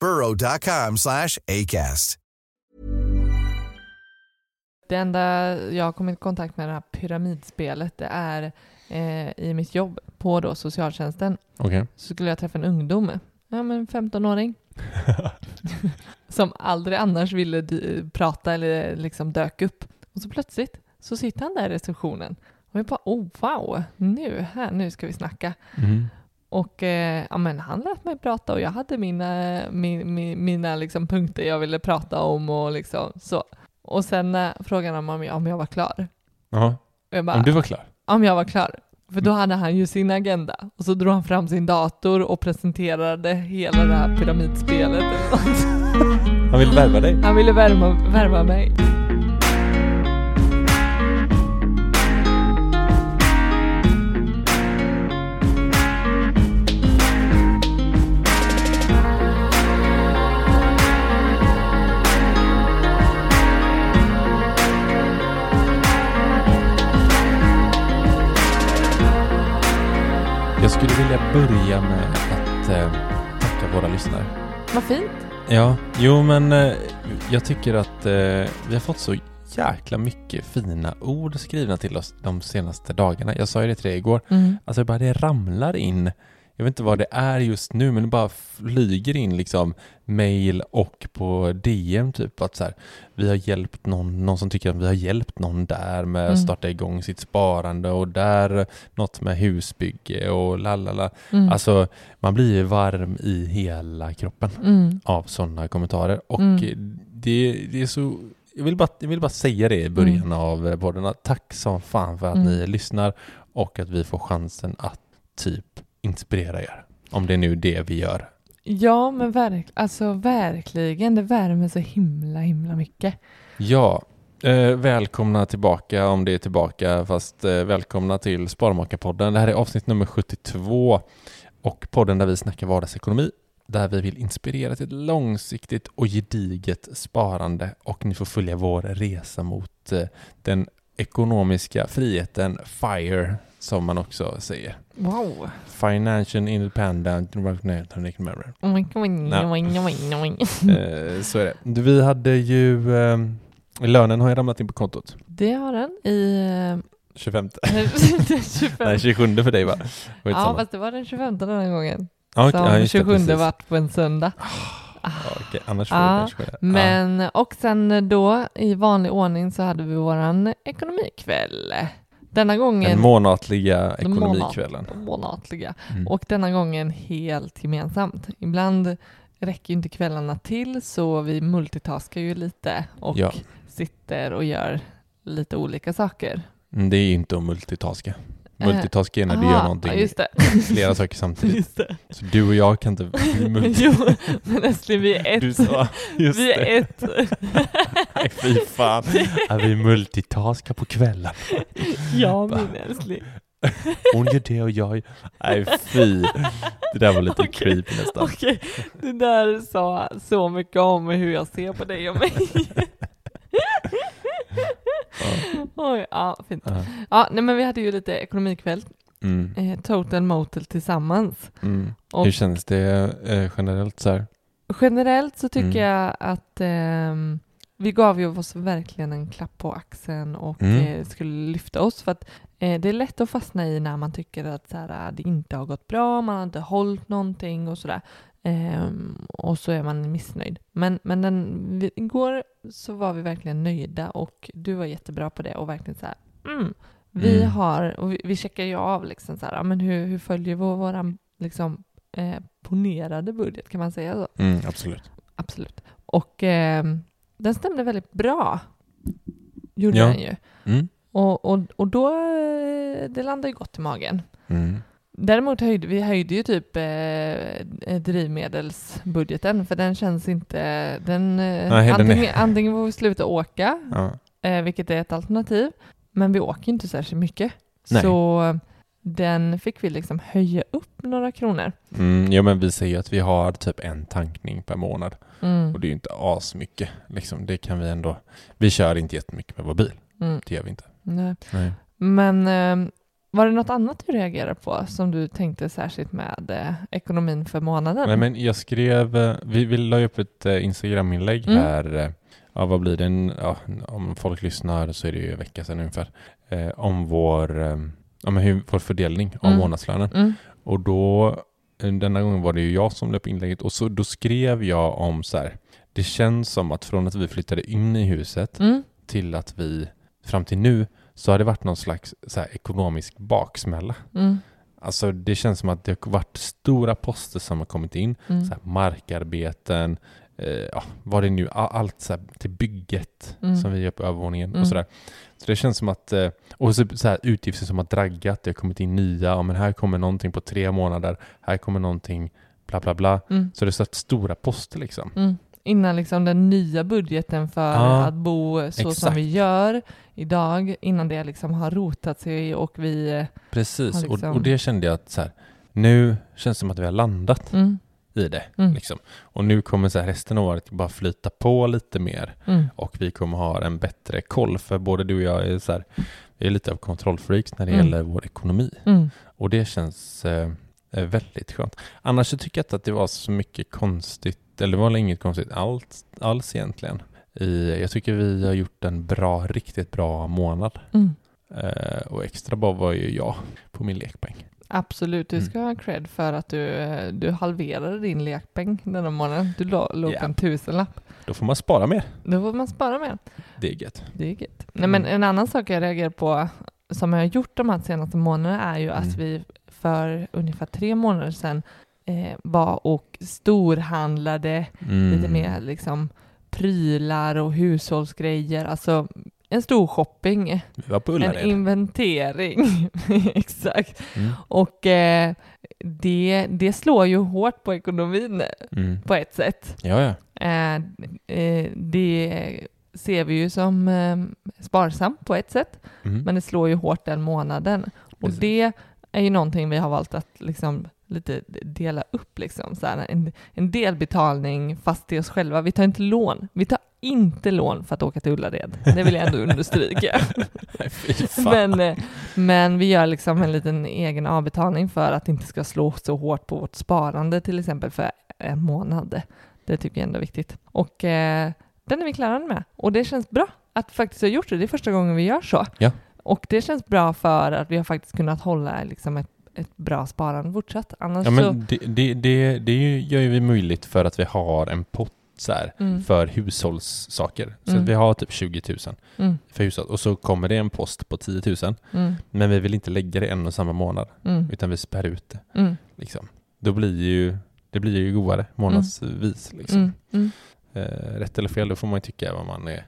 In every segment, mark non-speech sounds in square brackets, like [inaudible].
burrow.com slash ACAST. Det enda jag har kommit i kontakt med det här pyramidspelet, det är eh, i mitt jobb på då socialtjänsten. Okej. Så skulle jag träffa en ungdom, ja men 15-åring, [laughs] som aldrig annars ville prata eller liksom dök upp. Och så plötsligt så sitter han där i receptionen och jag bara, oh wow, nu, här, nu ska vi snacka. Mm. Och eh, ja, men han lät mig prata och jag hade mina, mi, mi, mina liksom punkter jag ville prata om och liksom så. Och sen eh, frågade han om jag, om jag var klar. Bara, Om du var klar? om jag var klar. För då hade han ju sin agenda. Och så drog han fram sin dator och presenterade hela det här pyramidspelet. Han vill värva dig? Han ville värma, värma mig. Jag skulle vilja börja med att eh, tacka våra lyssnare. Vad fint. Ja, jo men eh, jag tycker att eh, vi har fått så jäkla mycket fina ord skrivna till oss de senaste dagarna. Jag sa ju det till dig igår. Mm. Alltså bara det ramlar in. Jag vet inte vad det är just nu, men det bara flyger in liksom mail och på DM typ att så här, vi har hjälpt någon, någon som tycker att vi har hjälpt någon där med Mm. att starta igång sitt sparande och där något med husbygge och lalala. Mm. Alltså man blir ju varm i hela kroppen Mm. av sådana kommentarer och Mm. det, det är så jag vill, bara, jag vill bara säga det i början av eh, podden. Tack som fan för att Mm. ni lyssnar och att vi får chansen att typ inspirera er. Om det är nu det vi gör. Ja, men verk, alltså, verkligen. Det värmer så himla, himla mycket. Ja, eh, välkomna tillbaka om det är tillbaka, fast eh, välkomna till Sparmakarpodden. Det här är avsnitt nummer 72 och podden där vi snackar vardagsekonomi, där vi vill inspirera till ett långsiktigt och gediget sparande och ni får följa vår resa mot eh, den ekonomiska friheten FIRE, som man också säger. Wow. Financial Independent Recognition. [laughs] Eh, så är det. Vi hade ju, eh, lönen har ju ramlat in på kontot. Det har den i... eh, 25. den 25. Nej, 27 för dig va? Ja, Skitsamma. fast det var den 25 den här gången. Ja, okej, Som ja, just det, 27 precis. vart på en söndag. Ja, okej, annars du kanske det. Men, och sen då i vanlig ordning så hade vi våran ekonomikväll. Denna gången... Den månatliga Den ekonomikvällen. månat- månatliga. Mm. Och denna gången helt gemensamt. Ibland räcker ju inte kvällarna till så vi multitaskar ju lite och Ja. sitter och gör lite olika saker. Mm, Det är ju inte att multitaska. Eh, Multitaska är när du gör någonting, Ja, flera saker samtidigt. Så du och jag kan inte [laughs] jo, men älskling vi är ett. Du sa, just vi är det. ett. [laughs] Nej, fy fan. Är vi multitaskar på kvällen? ja, [laughs] min älskling. Hon gör det och jag... Nej fy. Det där var lite Okej. creepy nästan. Okej, det där sa så mycket om hur jag ser på dig och mig. Oj, ja, fint. Ja. Ja, nej men vi hade ju lite ekonomikväll, Mm. eh, Total Motel tillsammans. Mm. Och- Hur känns det eh, generellt så här? Generellt så tycker Mm. jag att ehm, vi gav ju oss verkligen en klapp på axeln och Mm. eh, skulle lyfta oss för att eh, det är lätt att fastna i när man tycker att så här, ah, det inte har gått bra, man har inte hållit någonting och sådär. Ehm, och så är man missnöjd. Men, men den, vi, igår så var vi verkligen nöjda och du var jättebra på det och verkligen så här, mm, vi Mm. har, och vi, vi checkar ju av liksom så här, men hur, hur följer vår, våran liksom, eh, ponerade budget, kan man säga så? Mm, absolut. Absolut. Och eh, den stämde väldigt bra. Gjorde Ja. den ju. Mm. Och, och, och då, eh, det landade ju gott i magen. Däremot höjde vi höjde ju typ eh, drivmedelsbudgeten för den känns inte, den, eh, Nej, den är- antingen, antingen får vi sluta åka, Ja. eh, vilket är ett alternativ, men vi åker inte särskilt mycket. Nej. Så den fick vi liksom höja upp några kronor. Mm, ja men vi säger ju att vi har typ en tankning per månad Mm. och det är ju inte asmycket. Liksom, det kan vi ändå. Vi kör inte jättemycket med vår bil. Mm. Det gör vi inte. Nej. Nej. Men eh, var det något annat du reagerade på som du tänkte särskilt med eh, ekonomin för månaden? Nej men jag skrev, eh, vi, vi la upp ett eh, Instagram-inlägg Mm. här, eh, ja vad blir det, en, ja, om folk lyssnar så är det ju en vecka sedan ungefär, eh, om vår, ja, men hur, vår fördelning av Mm. månadslönen. Mm. Och då, denna gången var det ju jag som la upp inlägget och så, då skrev jag om så här, det känns som att från att vi flyttade in i huset Mm. till att vi, fram till nu, så har det varit någon slags så här, ekonomisk baksmälla. Mm. Alltså det känns som att det har varit stora poster som har kommit in, Mm. så här, markarbeten, eh, ja, vad det är nu, allt så här, till bygget Mm. som vi gör på övervåningen Mm. och sådär. Så det känns som att, eh, och så, så här, utgifter som har draggat, det har kommit in nya, ja, men här kommer någonting på tre månader, här kommer någonting, bla bla bla. Mm. Så det är så här stora poster liksom. Innan liksom den nya budgeten för Ja, att bo så som exakt. vi gör idag, innan det liksom har rotat sig och vi... eh, Precis, liksom. och, och det kände jag att så här, nu känns det som att vi har landat Mm. i det. Mm. Liksom. Och nu kommer så här, resten av året bara flyta på lite mer. Mm. och vi kommer ha en bättre koll för både du och jag är, så här, är lite av kontrollfreaks när det Mm. gäller vår ekonomi Mm. och det känns eh, eh, väldigt skönt. Annars så tycker jag inte att det var så mycket konstigt, eller det var inget konstigt alls, alls egentligen. I, jag tycker vi har gjort en bra, riktigt bra månad. Mm. Eh, och extra bra var ju jag på min lekpeng. Absolut, du Mm. ska ha cred för att du, eh, du halverade din lekpeng denna månaden. Du la- låg Ja. på en tusenlapp. Då får man spara mer. Då får man spara mer. Det är gött. Det är gött. Nej, men Mm. en annan sak jag reagerar på som jag har gjort de här senaste månaderna är ju att Mm. vi för ungefär tre månader sedan eh, var och storhandlade Mm. lite mer liksom prylar och hushållsgrejer. Alltså en stor shopping, Vi var på en inventering. [laughs] Exakt. Mm. Och eh, det, det slår ju hårt på ekonomin Mm. på ett sätt. Ja, ja. Eh, eh, det ser vi ju som eh, sparsamt på ett sätt, Mm. men det slår ju hårt den månaden. Och Precis. det är ju någonting vi har valt att liksom lite dela upp liksom. Så här, en, en delbetalning fast till oss själva. Vi tar inte lån. Vi tar inte lån för att åka till Ullared. Det vill jag ändå understryka. [laughs] Men, eh, men vi gör liksom en liten egen avbetalning för att det inte ska slå så hårt på vårt sparande till exempel för en månad. Det tycker jag ändå är viktigt. Och eh, den är vi klara med. Och det känns bra att faktiskt ha gjort det. Det är första gången vi gör så. Ja. Och det känns bra för att vi har faktiskt kunnat hålla liksom ett, ett bra sparande fortsatt. Annars Ja, så... men det, det, det, det ju- gör ju vi möjligt för att vi har en pott så här, Mm, för hushållssaker. Så Mm. vi har typ 20 000 mm, för hushåll och så kommer det en post på 10 000 mm, men vi vill inte lägga det en och samma månad mm, utan vi spär ut det. mm, Liksom. Då blir ju, det blir ju godare månadsvis. Liksom. Eh, rätt eller fel, då får man ju tycka vad man är.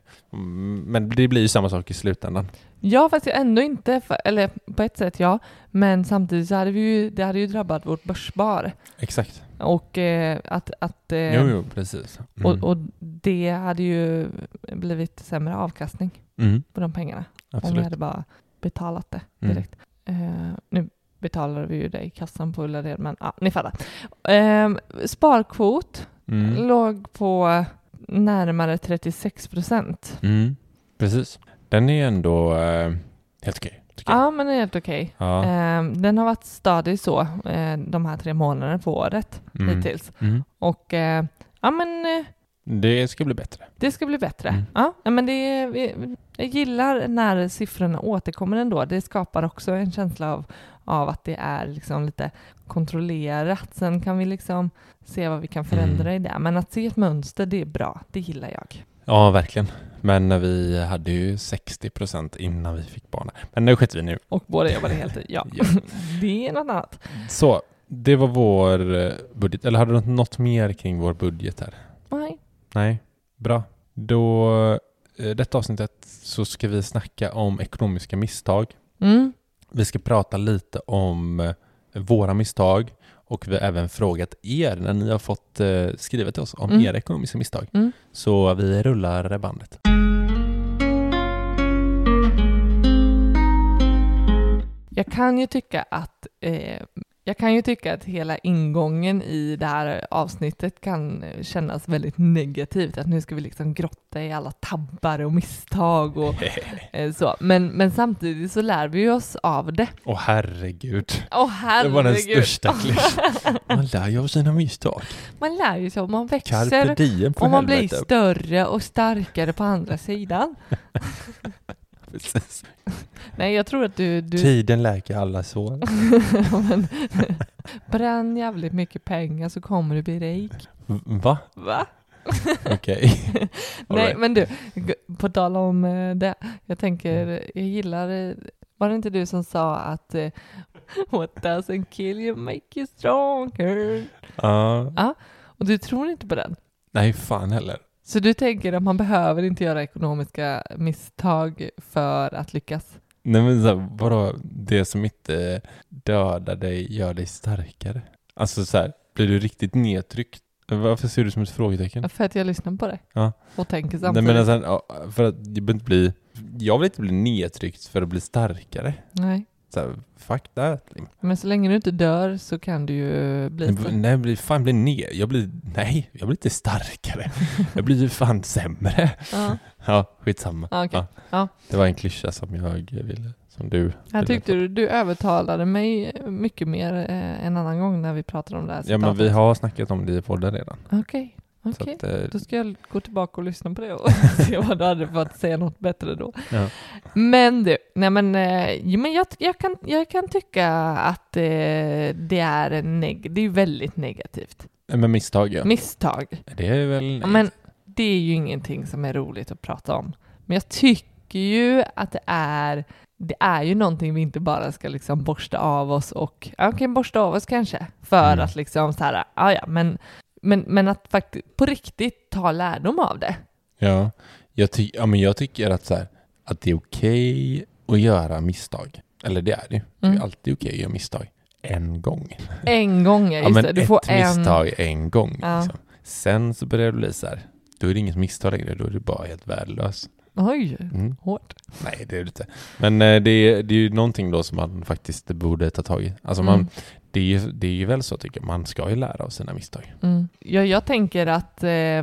Men det blir ju samma sak i slutändan. Ja, fast jag ändå inte, för, eller på ett sätt ja, men samtidigt så hade vi ju, det hade ju drabbat vårt börsspar. Exakt. Och eh, att, att eh, Jo, jo, precis. Mm. Och, och det hade ju blivit sämre avkastning mm, på de pengarna om vi absolut. hade bara betalat det Mm. direkt. eh, nu betalar vi ju det i kassan på Ullared, men ja, ni fattar. Eh, sparkvot Mm. låg på närmare 36 procent. Mm. Precis. Den är ändå eh, helt okej. tycker jag. Ja, men det är helt okej. Ja. Eh, den har varit stadig så eh, de här tre månaderna på året Mm. hittills. Mm. Och eh, ja, men eh, Det ska bli bättre. det ska bli bättre. Mm. Ja, men det är, vi- jag gillar när siffrorna återkommer ändå. Det skapar också en känsla av, av att det är liksom lite kontrollerat. Sen kan vi liksom se vad vi kan förändra Mm. i det. Men att se ett mönster, det är bra. Det gillar jag. Ja, verkligen. Men vi hade ju 60 procent innan vi fick barn. Men nu skiter vi nu. Och båda jobbade heltid. Ja, [laughs] Ja. det är något annat. Så, det var vår eh, budget. Eller hade du något mer kring vår budget här? Nej. Nej, bra. Då, eh, detta avsnittet så ska vi snacka om ekonomiska misstag. Mm. Vi ska prata lite om eh, våra misstag och vi har även frågat er när ni har fått eh, skriva till oss om Mm. era ekonomiska misstag. Mm. Så vi rullar bandet. Jag kan ju tycka att eh, jag kan ju tycka att hela ingången i det här avsnittet kan eh, kännas väldigt negativt. Att nu ska vi liksom grotta i alla tabbar och misstag och [laughs] eh, så. Men, men samtidigt så lär vi oss av det. Åh herregud. Åh Det herregud! var den största klyschan. [laughs] Man lär ju av sina misstag. Man lär ju sig om man Carpe växer diem och man blir helvete. större och starkare på andra sidan. [laughs] Precis. [laughs] Nej, jag tror att du... du Tiden läker alla sår. [laughs] men, [laughs] bränn jävligt mycket pengar så kommer du bli rik. Va? Va? Okej. Nej, right. men du, på tal om eh, det, jag tänker, jag gillar, eh, var det inte du som sa att eh, what doesn't kill you make you stronger? Ja. Och du tror inte på den? Nej, fan heller. Så du tänker att man behöver inte göra ekonomiska misstag för att lyckas? Nej men så här, vadå, det som inte dödar dig gör dig starkare? Alltså så här, blir du riktigt nedtryckt? Varför ser du som ett frågetecken? För att jag lyssnar på dig Ja. och tänker Nej samtidigt. men alltså, för att jag inte bli, jag vill inte bli nedtryckt för att bli starkare. Nej, Så här, fuck that. liksom. men så länge du inte dör så kan du ju bli Nej, blir fan blir ner. Jag blir, nej, jag blir inte starkare. Jag blir ju fan sämre. [laughs] Ja, Ja, skitsamma. ja, okej. Ja. Ja. Det var en klyscha som jag ville, som du Jag tyckte du, du övertalade mig mycket mer eh, en annan gång när vi pratade om det här Ja men vi citatet. har snackat om det i podden redan. Okej, Så okej. att, eh, Då ska jag gå tillbaka och lyssna på det och [laughs] se vad du hade för att säga något bättre då. ja. Men du, nej men, eh, men jag, jag, kan, jag kan tycka att eh, det är en neg- det är väldigt negativt. Men misstag ja. Misstag. Det är väl... Ja, Men det är ju ingenting som är roligt att prata om. Men jag tycker ju att det är det är ju någonting vi inte bara ska liksom borsta av oss och, okej, borsta av oss kanske, för Mm. att liksom så här, ja, men, men, men att faktiskt på riktigt ta lärdom av det. Ja, jag, ty- ja, men jag tycker att, så här, att det är okej att göra misstag. Eller det är det. Det är Mm. alltid okej att göra misstag. En gång. En gång, ja, Ja, just men det. Du ett får en... misstag en gång. Ja. Liksom. Sen så börjar det bli så här. Då är det inget misstag längre. Då är du bara helt värdelös. Oj, Mm. hårt. Nej, det är det inte. Men eh, det, är, det är ju någonting då som man faktiskt borde ta tag i. Alltså man, Mm. Det, är ju, det är ju väl så tycker jag. Man ska ju lära av sina misstag. Mm. Ja, jag tänker att, eh,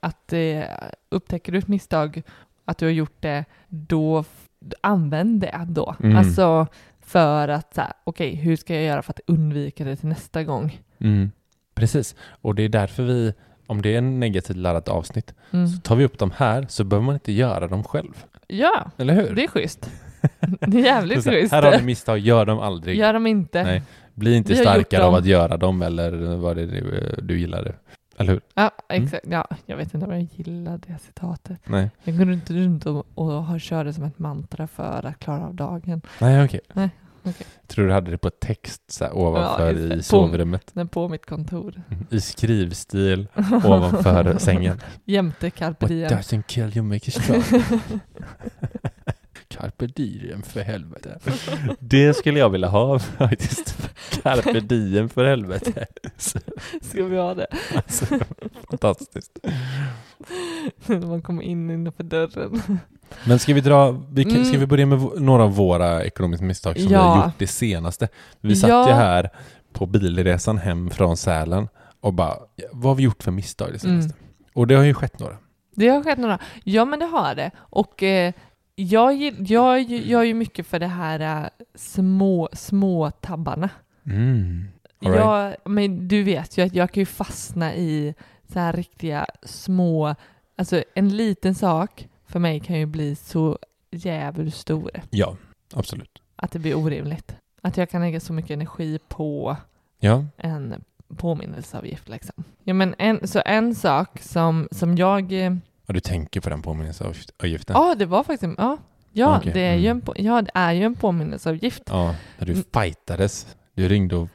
att eh, upptäcker du ett misstag, att du har gjort det, då använd det då. Mm. Alltså för att, okej, hur ska jag göra för att undvika det till nästa gång? Mm. Precis. Och det är därför vi, om det är en negativt laddat avsnitt, Mm. så tar vi upp dem här så behöver man inte göra dem själv. Ja, Eller hur? det är schysst. [laughs] Det är jävligt schysst. här har du misstag, gör dem aldrig. Gör dem inte. Nej. Bli inte starkare av att göra dem eller vad det är du. Det. Eller hur? Ja, Mm. exakt. Ja, jag vet inte om jag gillar det citatet. Nej, Jag går inte runt och, och kör det som ett mantra för att klara av dagen. Nej okej. Nej, okej. Tror du hade det på text så här, ovanför Ja, i På- sovrummet? Den på mitt kontor. I skrivstil [laughs] ovanför sängen. Jämte carpe What diem. doesn't kill you make you strong. [laughs] Carpe diem för helvete. [laughs] Det skulle jag vilja ha faktiskt. Carpe diem för helvete. [laughs] Ska vi ha det? Alltså, fantastiskt. När man kommer in innanför dörren. Men ska vi dra, vi kan, ska Mm. vi börja med några av våra ekonomiska misstag som vi Ja. har gjort det senaste? Vi satt Ja. ju här på bilresan hem från Sälen och bara, vad har vi gjort för misstag det senaste? Mm. Och det har ju skett några. Det har skett några. Ja, men det har det. Och eh, jag, jag gör ju mycket för det här eh, små, små tabbarna. Mm. Right. Jag, men du vet ju att jag kan ju fastna i så här riktiga små, alltså en liten sak för mig kan ju bli så jävligt stor Ja, absolut. att det blir orimligt. Att jag kan lägga så mycket energi på Ja, en påminnelseavgift liksom. Ja men en, så en sak som, som jag, och du tänker på den påminnelseavgiften? ja det var faktiskt, ja, ja, Okej, det är ju mm. en, på- ja det är ju en påminnelseavgift. Ja, när du Mm. fightades. Du ringde och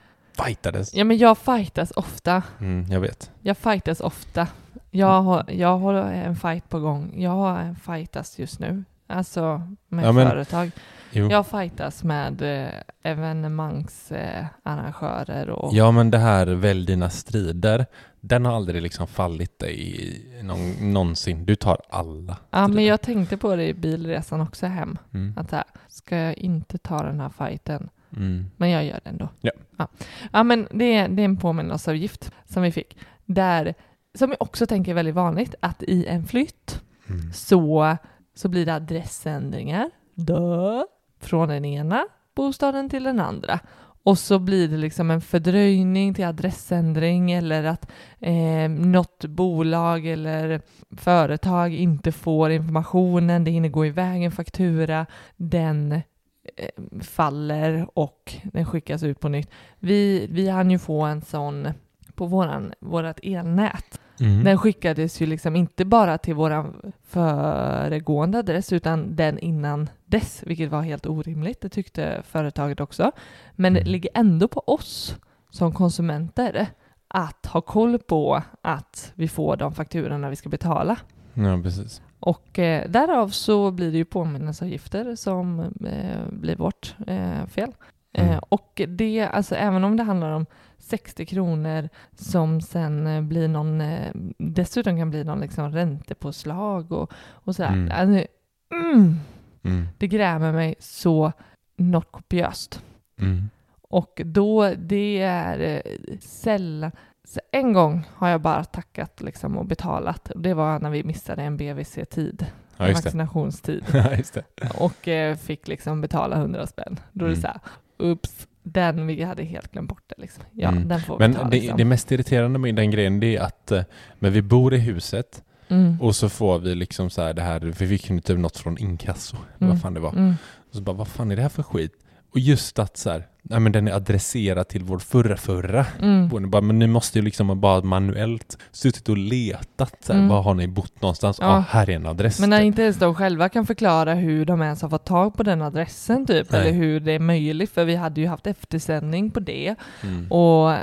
fightades. Ja men jag fightas ofta. Mm, jag vet. Jag fightas ofta. Jag har, jag har en fight på gång. Jag har en fightas just nu. Alltså med Ja, men- företag. Jo. Jag fightas med eh, evenemangsarrangörer eh, och... Ja, men det här välj dina strider, den har aldrig liksom fallit dig någon, någonsin. Du tar alla Ja, men jag tänkte på det i bilresan också hem. Mm. Att så här, ska jag inte ta den här fighten? Mm. Men jag gör det ändå. Ja. Ja, ja men det är, det är en påminnelseavgift som vi fick. Där, som jag också tänker är väldigt vanligt, att i en flytt Mm. så, så blir det adressändringar. Dö. Från den ena bostaden till den andra. Och så blir det liksom en fördröjning till adressändring eller att eh, något bolag eller företag inte får informationen, det hinner gå iväg en faktura, den eh, faller och den skickas ut på nytt. Vi, vi hann ju få en sån på våran, vårat elnät. Mm. Den skickades ju liksom inte bara till våran föregående adress utan den innan dess, vilket var helt orimligt. Det tyckte företaget också. Men det Mm. ligger ändå på oss som konsumenter att ha koll på att vi får de fakturorna vi ska betala. Ja, precis. Och eh, därav så blir det ju påminnelseavgifter som eh, blir vårt eh, fel. Mm. Eh, och det, alltså även om det handlar om 60 kronor som sen eh, blir någon, eh, dessutom kan bli någon liksom räntepåslag och, och sådär. Mm. Alltså, mm, Mm. det grämer mig så något kopiöst. Mm. Och då, det är eh, sällan, så en gång har jag bara tackat liksom och betalat. Det var när vi missade en BVC-tid, Ja, en vaccinationstid. [laughs] Ja, och eh, fick liksom betala 100 spänn. Då är det Mm. så här, ups, den, vi hade helt glömt bort det liksom. Ja, Mm. den får Men ta det, liksom. det mest irriterande med den grejen det är att eh, men vi bor i huset mm. och så får vi liksom så här det här, vi fick ju typ något från inkasso, Mm. vad fan det var. Mm. Och så bara, vad fan är det här för skit? Och just att så här, nej men den är adresserad till vår förra förra Mm. Bara, men ni måste ju liksom bara manuellt suttit och letat. Så här, Mm. Var har ni bott någonstans? Ja, Ja. här är en adress. Men när typ. inte ens de själva kan förklara hur de ens har fått tag på den adressen typ, Nej. eller hur det är möjligt, för vi hade ju haft eftersändning på det. Mm. Och,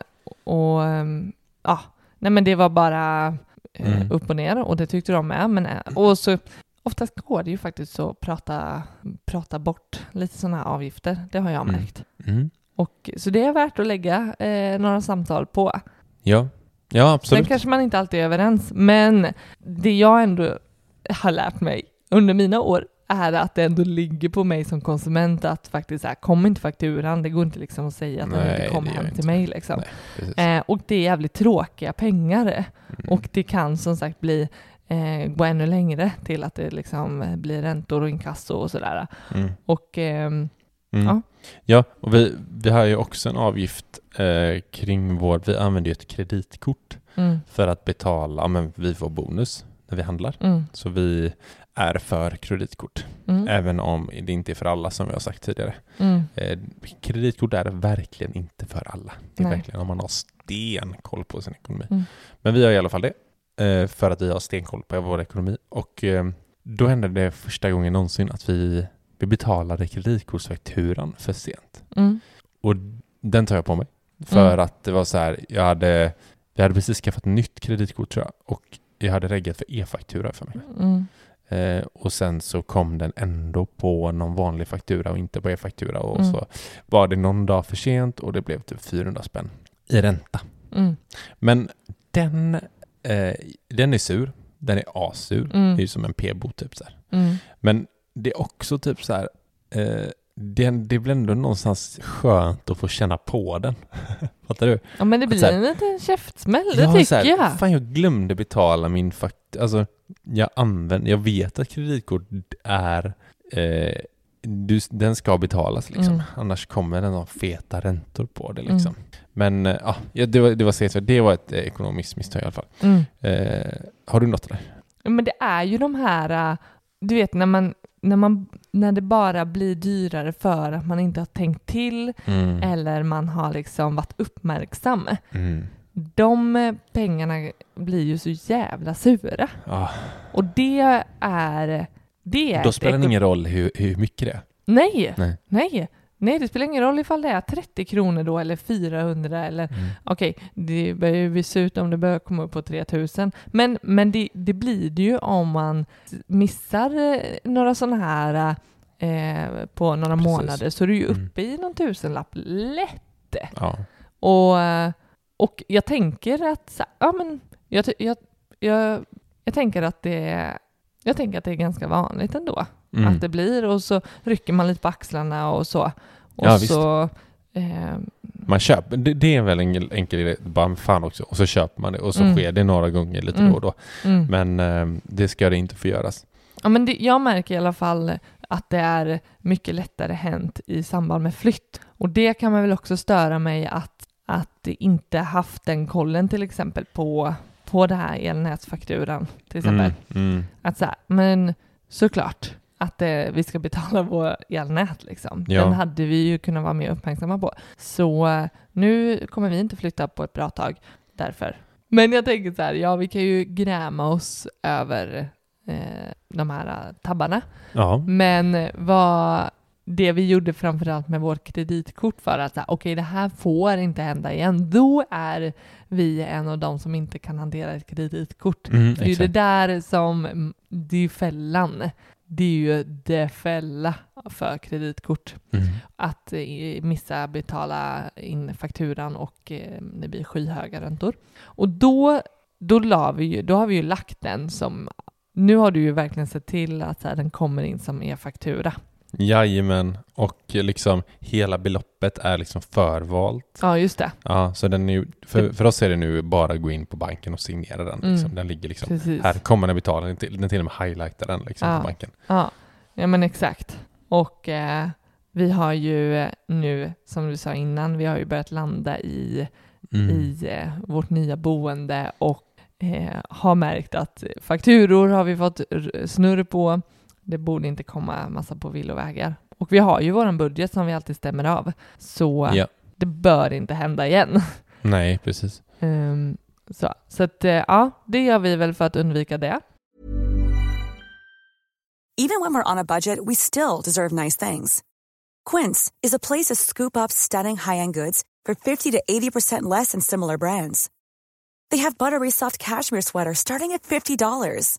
och ehm, ja, nej men det var bara eh, Mm. upp och ner och det tyckte de med. Men, eh, och så oftast går det ju faktiskt att prata, prata bort lite sådana här avgifter. Det har jag Mm. märkt. Mm. Och, så det är värt att lägga eh, några samtal på. Ja. ja, Sen absolut. kanske man inte alltid är överens, men det jag ändå har lärt mig under mina år är att det ändå ligger på mig som konsument att faktiskt så här, kom inte fakturan, det går inte liksom att säga att den inte kom hem till mig liksom. Nej. Eh, och det är jävligt tråkiga pengar Mm. och det kan som sagt bli eh, gå ännu längre till att det liksom eh, blir räntor och inkasso och sådär. Mm. Och ehm, Mm. Ja. Ja, och vi, vi har ju också en avgift eh, kring vår, vi använder ju ett kreditkort mm, för att betala, ja, men vi får bonus när vi handlar. mm, Så vi är för kreditkort, mm, även om det inte är för alla som vi har sagt tidigare. mm, Eh, kreditkort är verkligen inte för alla. Det är Nej. verkligen om man har stenkoll på sin ekonomi. Men vi har i alla fall det, eh, för att vi har stenkoll på vår ekonomi. Och eh, då hände det första gången någonsin att vi, vi betalade kreditkortsfakturan för sent. mm, Och den tar jag på mig. För Mm. att det var så här, jag hade, jag hade precis skaffat nytt kreditkort tror jag. Och jag hade reggat för e-faktura för mig. mm, Eh, och sen så kom den ändå på någon vanlig faktura och inte på e-faktura. Och Mm. så var det någon dag för sent och det blev typ 400 spänn i ränta. mm, Men den, eh, den är sur. den är asur. Mm. Det är ju som en p-bot typ så. Mm. Men det är också typ så här, eh, det, det blir ändå någonstans skönt att få känna på den. [laughs] Fattar du? Ja men det blir här- en liten käftsmäll, det har tycker här, jag. Fan jag glömde betala min faktura. Alltså jag använder, jag vet att kreditkort är, eh, du, den ska betalas liksom. Mm. Annars kommer den ha feta räntor på det liksom. Men eh, ja, det var, det var, det var ett eh, ekonomiskt misstag i alla fall. Mm. Eh, har du något där? Men det är ju de här, äh, du vet när man, när man, när det bara blir dyrare för att man inte har tänkt till Mm. eller man har liksom varit uppmärksam. Mm. De eh, pengarna blir ju så jävla sura. Ah, Och det är... Det är då spelar det ingen roll hur, hur mycket det är. Nej, Nej. nej, nej, det spelar ingen roll ifall det är 30 kronor då eller 400 eller Mm. okej, det börjar ju se ut om det börjar komma upp på 3000. Men, men det, det blir det ju om man missar eh, några sådana här eh, på några Precis. månader så är du ju Mm. uppe i någon tusenlapp lätt. Ja. Och, eh, och jag tänker att, ja men, jag, jag, jag, jag tänker att det är, jag tänker att det är ganska vanligt ändå. Mm. Att det blir och så rycker man lite på axlarna och så. Och Ja, visst. så eh, Man köper, det, det är väl en enkel idé, bara fan också, och så köper man det och så Mm. sker det några gånger lite Mm. då och då. mm. Men eh, det ska det inte få göras. Ja, men det, jag märker i alla fall att det är mycket lättare hänt i samband med flytt. Och det kan man väl också störa mig att, att inte haft den kollen till exempel på, på det här elnätsfakturan till exempel. Mm, mm. Att så här, men såklart att eh, vi ska betala [laughs] vår elnät liksom. Ja. Den hade vi ju kunnat vara mer uppmärksamma på. Så eh, nu kommer vi inte flytta på ett bra tag därför. Men jag tänker så här, ja vi kan ju gräma oss över eh, de här eh, tabbarna. Ja. Men vad det vi gjorde framförallt med vårt kreditkort för att okej det här får inte hända igen. Då är vi en av de som inte kan hantera ett kreditkort. Mm, Det är ju det där som, mm, det är ju fällan. Det är ju det fälla för kreditkort. Mm. Att eh, missa betala in fakturan och eh, det blir skyhöga räntor. Och då, då, la vi ju, då har vi ju lagt den som, nu har du ju verkligen sett till att så här, den kommer in som e-faktura. Jajamän, och liksom hela beloppet är liksom förvalt. Ja, just det. Ja, så den är för, för oss är det nu bara att gå in på banken och signera den. Liksom. Mm. Den ligger liksom, Precis. här kommer den betala, den till, och med highlightar den liksom Ja. på banken. Ja, ja men exakt. Och eh, vi har ju eh, nu, som du sa innan, vi har ju börjat landa i, Mm. i eh, vårt nya boende och eh, har märkt att fakturor har vi fått snurr på. Det borde inte komma massa på villovägar. Och vi har ju våran budget som vi alltid stämmer av. Så Ja. det bör inte hända igen. [laughs] Nej, precis. Ehm, så så att, eh, ja, det gör vi väl för att undvika det. Even when we're on a budget, we still deserve nice things. Quince is a place to scoop up stunning high-end goods for 50 to 80% less than similar brands. They have buttery soft cashmere sweaters starting at $50,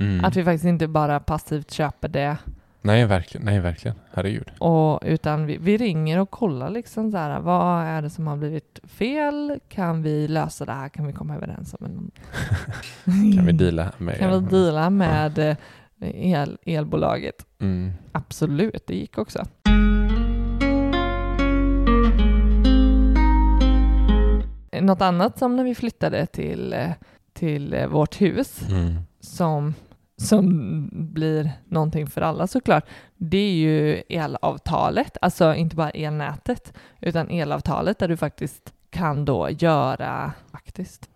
Mm. Att vi faktiskt inte bara passivt köper det, Nej, verkligen. Nej, verkligen. Herregud. och, utan vi, vi ringer och kollar liksom så här, vad är det som har blivit fel? Kan vi lösa det här? Kan vi komma överens om en... [laughs] Kan vi deala med Kan vi deala med eh, el, elbolaget? Mm. Absolut, det gick också. Något annat som när vi flyttade till, eh, till eh, vårt hus Mm. Som, som blir någonting för alla såklart, det är ju elavtalet, alltså inte bara elnätet, utan elavtalet där du faktiskt kan då göra, faktiskt,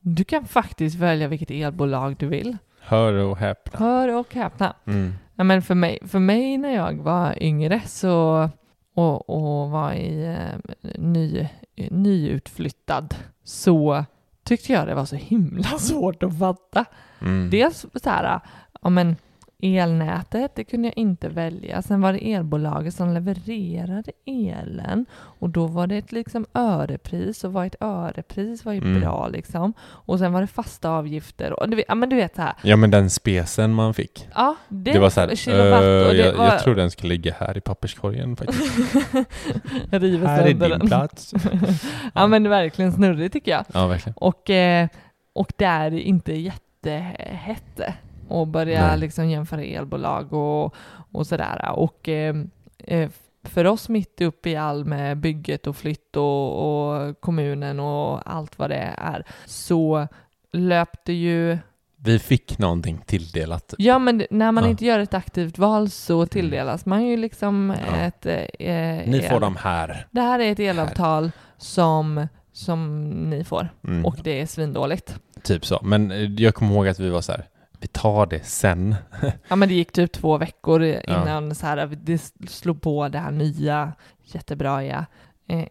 du kan faktiskt välja vilket elbolag du vill. Hör och häpna. Hör och häpna. Mm. Ja, men för, mig, för mig när jag var yngre så, och, och var i, eh, ny, nyutflyttad så tyckte jag det var så himla [laughs] svårt att fatta. Mm. Dels så här, ja men elnätet, det kunde jag inte välja. Sen var det elbolaget som levererade elen och då var det ett liksom örepris och vad ett örepris var ju Mm. bra liksom. Och sen var det fasta avgifter och du vet, ja men du vet så här. Ja men den spesen man fick. Ja, det, Det, var så här, kilowatt "Eh, och det jag, var... jag tror den ska ligga här i papperskorgen faktiskt. [laughs] här är din den. plats. [laughs] ja men det är verkligen snurrigt tycker jag. Ja, verkligen. Och, eh, och där är det jättehett att börja Nej. liksom jämföra elbolag och, och sådär. Och eh, eh, för oss mitt uppe i all med bygget och flytt och, och kommunen och allt vad det är så löpte ju Vi fick någonting tilldelat. Ja, men när man Ja. inte gör ett aktivt val så tilldelas man ju liksom Ja. ett... Eh, Ni får dem här. Det här är ett elavtal som, som ni får Mm. och det är svindåligt. Typ så. Men eh, jag kommer ihåg att vi var så här, vi tar det sen. Ja, men det gick typ två veckor innan så här, det slog på det här nya jättebra eh,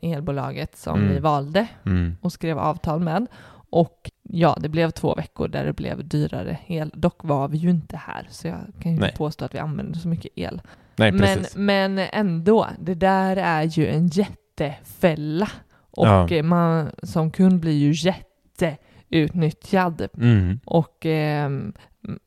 elbolaget som Mm. vi valde Mm. och skrev avtal med. Och ja, det blev två veckor där det blev dyrare el. Dock var vi ju inte här, så jag kan ju Nej. inte påstå att vi använde så mycket el. Nej, Men, men ändå, det där är ju en jättefälla. Och Ja. eh, man som kund blir ju jätteutnyttjad. Mm. Och, ehm,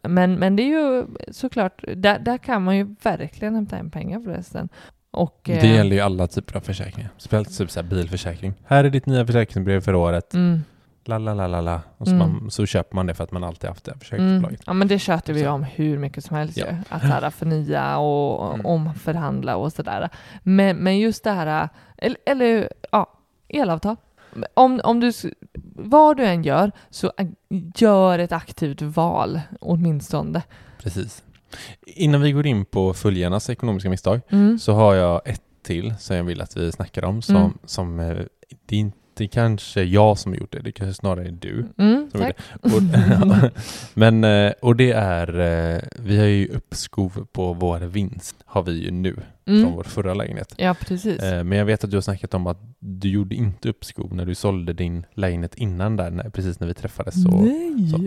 men, men det är ju såklart, där, där kan man ju verkligen hämta in pengar förresten. Och, Det eh, gäller ju alla typer av försäkringar. Speciellt typ så här bilförsäkring. Här är ditt nya försäkringsbrev för året. Mm, La, la, la, la, la. Och så, Mm. man, så köper man det för att man alltid haft det mm. försäkringsbolaget. Ja men det tjötar vi Så. om hur mycket som helst Ja. ju. Att här, [laughs] förnya och Mm. omförhandla och sådär. Men, men just det här, eller, eller ja, elavtal. Om, om du, vad du än gör, så gör ett aktivt val åtminstone. Precis. Innan vi går in på följarnas ekonomiska misstag Mm. så har jag ett till som jag vill att vi snackar om som, Mm. som eh, det är inte kanske jag som har gjort det, det kanske snarare är du. Mm, som tack. gjorde. Och, [laughs] men, eh, och det är, eh, vi har ju uppskov på vår vinst, har vi ju nu från Mm. vår förra lägenhet. Ja, precis. Eh, Men jag vet att du har snackat om att du gjorde inte uppskov när du sålde din lägenhet innan där, precis när vi träffades. Och, Nej. så.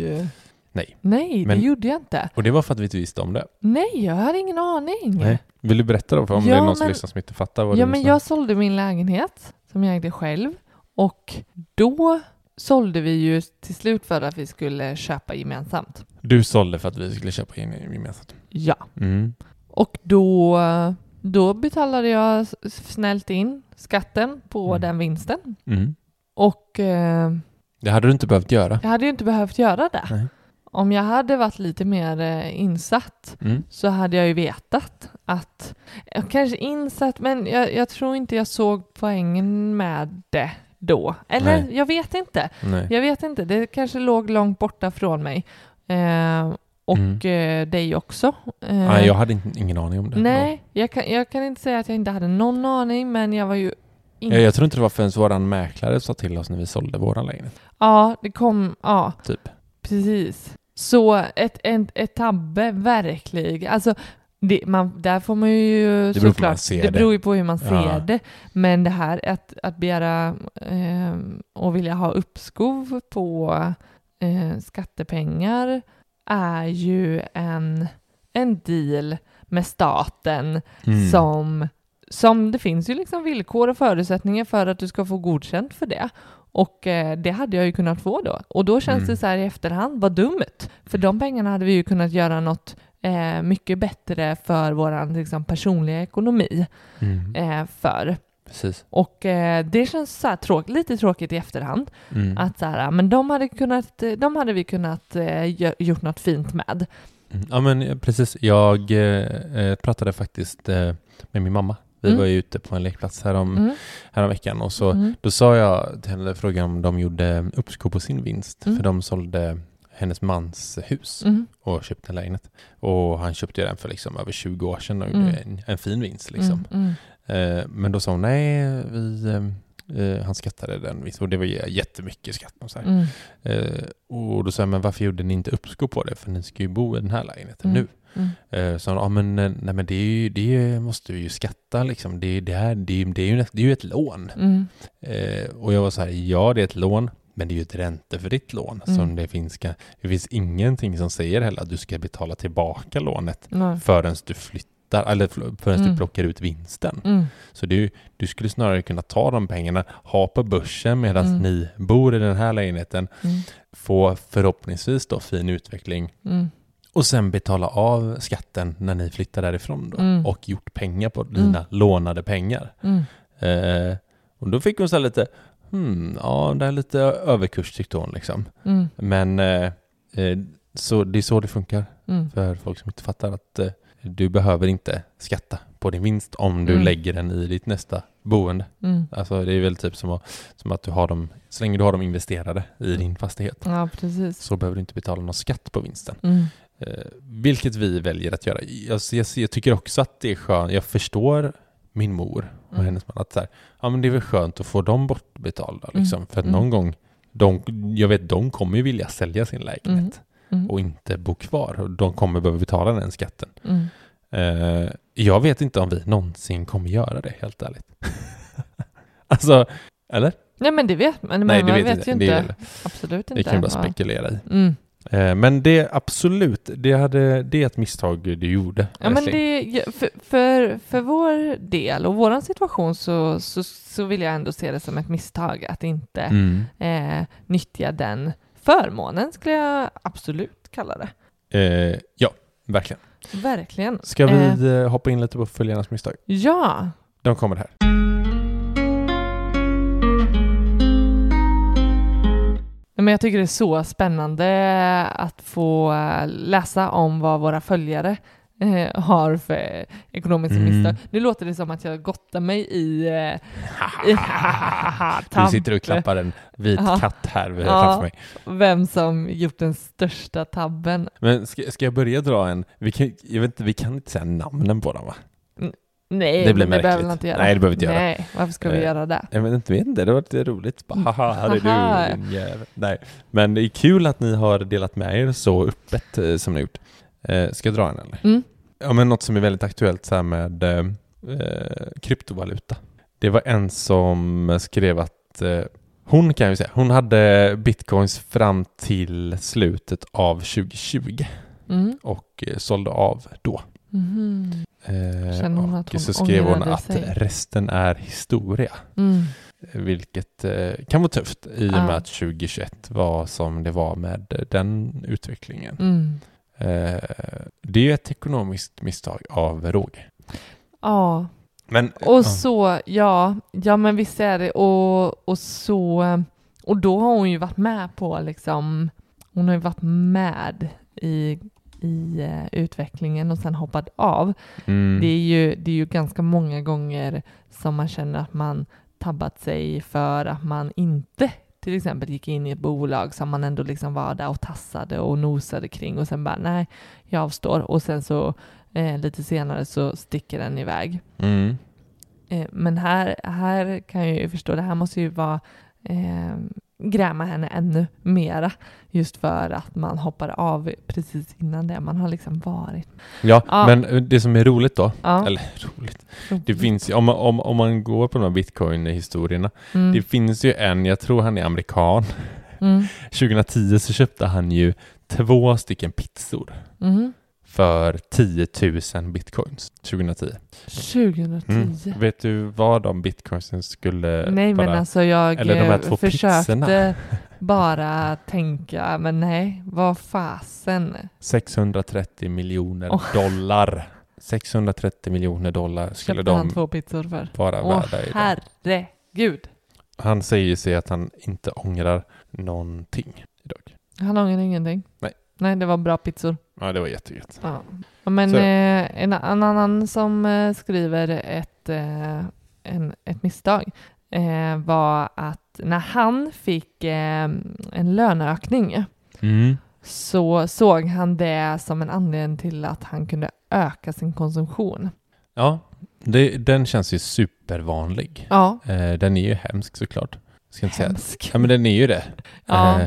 Nej. Nej, Men- det gjorde jag inte. och det var för att vi inte visste om det. Nej, jag hade ingen aning. Nej. Vill du berätta då, för om Ja, det är någon som men- lyssnar som inte fattar vad Ja, men jag sålde min lägenhet som jag ägde själv och då sålde vi ju till slut för att vi skulle köpa gemensamt. Du sålde för att vi skulle köpa gemensamt. Ja, Mm. och då, då betalade jag snällt in skatten på Mm. den vinsten Mm. och eh, Det hade du inte behövt göra. jag hade ju inte behövt göra det. Nej. Om jag hade varit lite mer eh, insatt Mm. så hade jag ju vetat att, jag kanske insatt, men jag, jag tror inte jag såg poängen med det då. Eller Nej. jag vet inte. Nej. Jag vet inte, det kanske låg långt borta från mig. Eh, och Mm. eh, dig också. Eh, Nej, jag hade ingen aning om det. nej, jag kan, jag kan inte säga att jag inte hade någon aning, men jag var ju inte... Jag, jag tror inte det var förrän våran mäklare sa till oss när vi sålde våran lägenhet. Ja, det kom, ja. Typ. Precis. Så ett, ett, ett tabbe, verkligen. Alltså, det, man, där får man ju beror hur man såklart, det det. beror ju på hur man ser Ja. det. Men det här att, att begära eh, och vilja ha uppskov på eh, skattepengar är ju en, en deal med staten Mm. som, som det finns ju liksom villkor och förutsättningar för att du ska få godkänt för det. Och eh, det hade jag ju kunnat få då. Och då känns Mm. det så här i efterhand, vad dumt. För de pengarna hade vi ju kunnat göra något eh, mycket bättre för vår liksom, personliga ekonomi Mm. eh, för. Precis. Och eh, det känns så tråk, lite tråkigt i efterhand. Mm. Att så här, men de hade, kunnat, de hade vi kunnat eh, gjort något fint med. Mm. Ja men precis, jag eh, eh, pratade faktiskt eh, med min mamma. Vi Mm. var ju ute på en lekplats härom, Mm. härom veckan och så Mm. då sa jag till henne frågan om de gjorde uppskov på sin vinst. Mm. För de sålde hennes mans hus Mm. och köpte en lägenhet. Och han köpte den för liksom över 20 år sedan och Mm. gjorde en, en fin vinst liksom. Mm. Mm. Eh, men då sa hon nej, vi, eh, eh, han skattade den och det var jättemycket skatt. Och, så här. Mm. Eh, och då sa jag, men varför gjorde ni inte uppskov på det? För ni ska ju bo i den här lägenheten Mm. nu. Mm. Eh, så han, ja men, eh, nej, men det, är ju, det måste vi ju skatta liksom. Det, det, här, det, det, är ju, det är ju ett lån. Mm. Eh, och jag var så här, ja det är ett lån, men det är ju ett räntefritt lån. Mm. Som det, finns, ska- det finns ingenting som säger heller att du ska betala tillbaka lånet Nej. förrän du flyttar, eller för- förrän du Mm. plockar ut vinsten. Mm. Så ju- du skulle snarare kunna ta de pengarna, ha på börsen medan Mm. ni bor i den här lägenheten, Mm. få förhoppningsvis då fin utveckling Mm. och sen betala av skatten när ni flyttar därifrån då Mm. och gjort pengar på dina lånade pengar. Eh, och då fick hon så lite, hmm, ja det är lite överkurs tyckte hon liksom. Mm. Men eh, eh, så det är så det funkar Mm. för folk som inte fattar att eh, du behöver inte skatta på din vinst om du Mm. lägger den i ditt nästa boende. Mm. Alltså det är väl typ som att, som att du har dem, så länge du har dem investerade i din fastighet Ja, precis. så behöver du inte betala någon skatt på vinsten. Mm. Eh, vilket vi väljer att göra. Jag, jag, jag tycker också att det är skönt, jag förstår min mor och Mm. hennes man att så här, ja men det är väl skönt att få dem bortbetalda liksom. Mm. För att Mm. någon gång, de, jag vet de kommer ju vilja sälja sin lägenhet Mm. och inte bo kvar. De kommer behöva betala den skatten. Mm. Eh, jag vet inte om vi någonsin kommer göra det, helt ärligt. [laughs] alltså, eller? Nej men det vet man, Nej, det man vet vet, inte. ju inte. Absolut inte. Det kan jag bara spekulera i. Mm. Eh, men det absolut, det, hade, det är ett misstag du gjorde. Ja, men det, för, för, för vår del och vår situation så, så, så vill jag ändå se det som ett misstag att inte Mm. eh, nyttja den förmånen, skulle jag absolut kalla det. Eh, ja, verkligen. Verkligen. Ska vi eh, hoppa in lite på följarnas misstag? ja. De kommer här. Men jag tycker det är så spännande att få eh, läsa om vad våra följare eh, har för ekonomiska Mm. misstag. Nu låter det som att jag gottar mig i... Eh, [laughs] i [laughs] Du sitter och klappar en vit Ja. katt här Ja. framför mig. Vem som gjort den största tabben. Men ska, ska jag börja dra en? Vi kan, jag vet inte, vi kan inte säga namnen på dem va? Nej, Det blir det behöver märkligt. man inte göra. Nej, det behöver vi inte göra. Nej, varför ska vi göra det? Jag vet inte, vet inte det var lite roligt. Bara, haha, här är du din jävel. Nej, men det är kul att ni har delat med er så öppet eh, som ni har gjort. Eh, ska jag dra en eller? Mm. Ja, men något som är väldigt aktuellt så här med eh, eh, kryptovaluta. Det var en som skrev att eh, hon kan ju säga, hon hade bitcoins fram till slutet av 2020 Mm. och eh, sålde av då. Mhm. Eh, hon och hon så skrev hon att sig? resten är historia. Mm. Vilket eh, kan vara tufft i och med Ja. att 2021 var som det var med eh, den utvecklingen. Mm. Eh, det är ju ett ekonomiskt misstag av råg. Ja, Men, och ja. så, ja, ja men visst är det, och, och så, och då har hon ju varit med på liksom, hon har ju varit med i, i eh, utvecklingen och sen hoppat av. Mm. Det, är ju, det är ju ganska många gånger som man känner att man tabbat sig för att man inte till exempel gick in i ett bolag som man ändå liksom var där och tassade och nosade kring och sen bara nej, jag avstår och sen så eh, lite senare så sticker den iväg. Mm. Eh, men här, här kan jag ju förstå, det här måste ju vara eh, gräma henne ännu mera just för att man hoppar av precis innan det. Man har liksom varit. Ja, Ja. men eh, det som är roligt då, Ja. eller roligt, det finns om om, om man går på de här bitcoin-historierna, Mm. det finns ju en, jag tror han är amerikan, Mm. [laughs] 2010 så köpte han ju två stycken pizzor Mm. För 10 000 bitcoins 2010. 2010. Mm. Vet du vad de bitcoinsen skulle Nej men vara? alltså jag Eller de här eh, två försökte pizzorna. [laughs] bara tänka, men nej, vad fasen. 630 miljoner Åh. dollar. 630 miljoner dollar skulle Köpte han de två pizzor för? vara Åh värda idag. herregud. Han säger sig att han inte ångrar någonting idag. Han ångrar ingenting. Nej. Nej, det var bra pizzor. Ja, det var jättegött. Ja. Men eh, en, en annan som eh, skriver ett, eh, en, ett misstag eh, var att när han fick eh, en löneökning Mm. så såg han det som en anledning till att han kunde öka sin konsumtion. Ja, det, den känns ju supervanlig. Ja, Eh, den är ju hemsk såklart. Ska inte säga. hemsk. Ja, men den är ju det. Ja.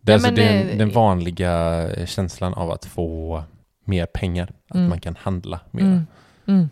Eh, det, är Ja, alltså men, den, eh, den vanliga känslan av att få mer pengar. Att Mm. man kan handla mer. Mm. Mm.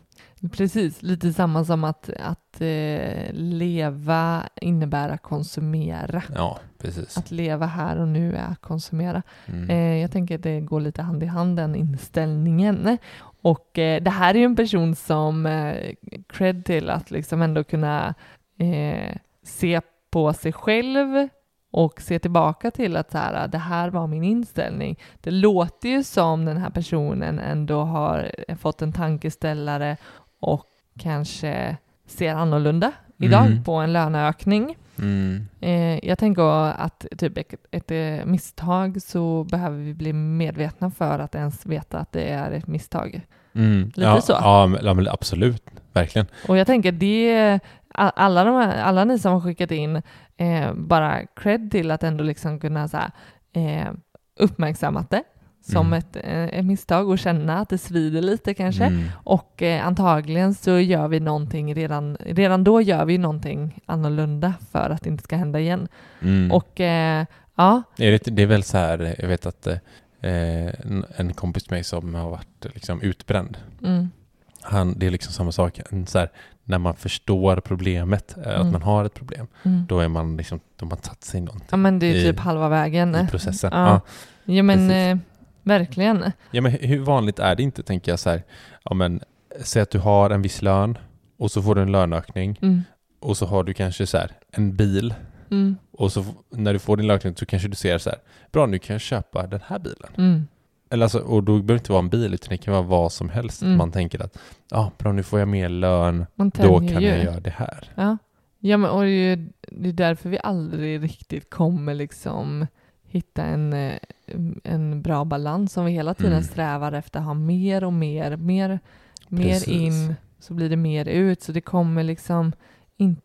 Precis, lite samma som att, att eh, leva innebär att konsumera. Ja, precis. Att leva här och nu är att konsumera. Mm. Eh, jag tänker att det går lite hand i hand, den inställningen. Och eh, det här är ju en person som eh, cred till att liksom ändå kunna eh, se på sig själv och se tillbaka till att så här, det här var min inställning. Det låter ju som den här personen ändå har fått en tankeställare och kanske ser annorlunda idag Mm. på en löneökning. Mm. Eh, jag tänker att typ ett, ett eh, misstag så behöver vi bli medvetna för att ens veta att det är ett misstag. Mm. Lite ja, så. Ja, absolut. Verkligen. Och jag tänker det, alla, de här, alla ni som har skickat in, eh, bara cred till att ändå liksom kunna så här, eh, uppmärksammat det som Mm. ett, eh, ett misstag och känna att det svider lite kanske. Mm. Och eh, antagligen så gör vi någonting redan, redan då gör vi någonting annorlunda för att det inte ska hända igen. Mm. Och eh, ja, det, det är väl så här, jag vet att eh, en, kompis till mig som har varit liksom utbränd. mm, Han, det är liksom samma sak. Så här, när man förstår problemet, eh, att Mm. man har ett problem, mm. då är man liksom, då har man tagit sig någonting Ja men det är i- typ halva vägen. i processen. Ja. Ja. Ja men eh, verkligen. Ja, men hur vanligt är det inte, tänker jag så här, ja men säg att du har en viss lön och så får du en löneökning Mm. och så har du kanske så här en bil Mm. och så när du får din löneökning så kanske du ser så här, bra nu kan jag köpa den här bilen. Eller alltså, och då behöver det inte vara en bil utan det kan vara vad som helst. Mm. Man tänker att, ja bra nu får jag mer lön, då kan ju. jag göra det här. Ja, ja men och det är, ju, det är därför vi aldrig riktigt kommer liksom hitta en, eh, en bra balans som vi hela tiden Mm. strävar efter att ha mer och mer, mer, mer in så blir det mer ut så det kommer liksom inte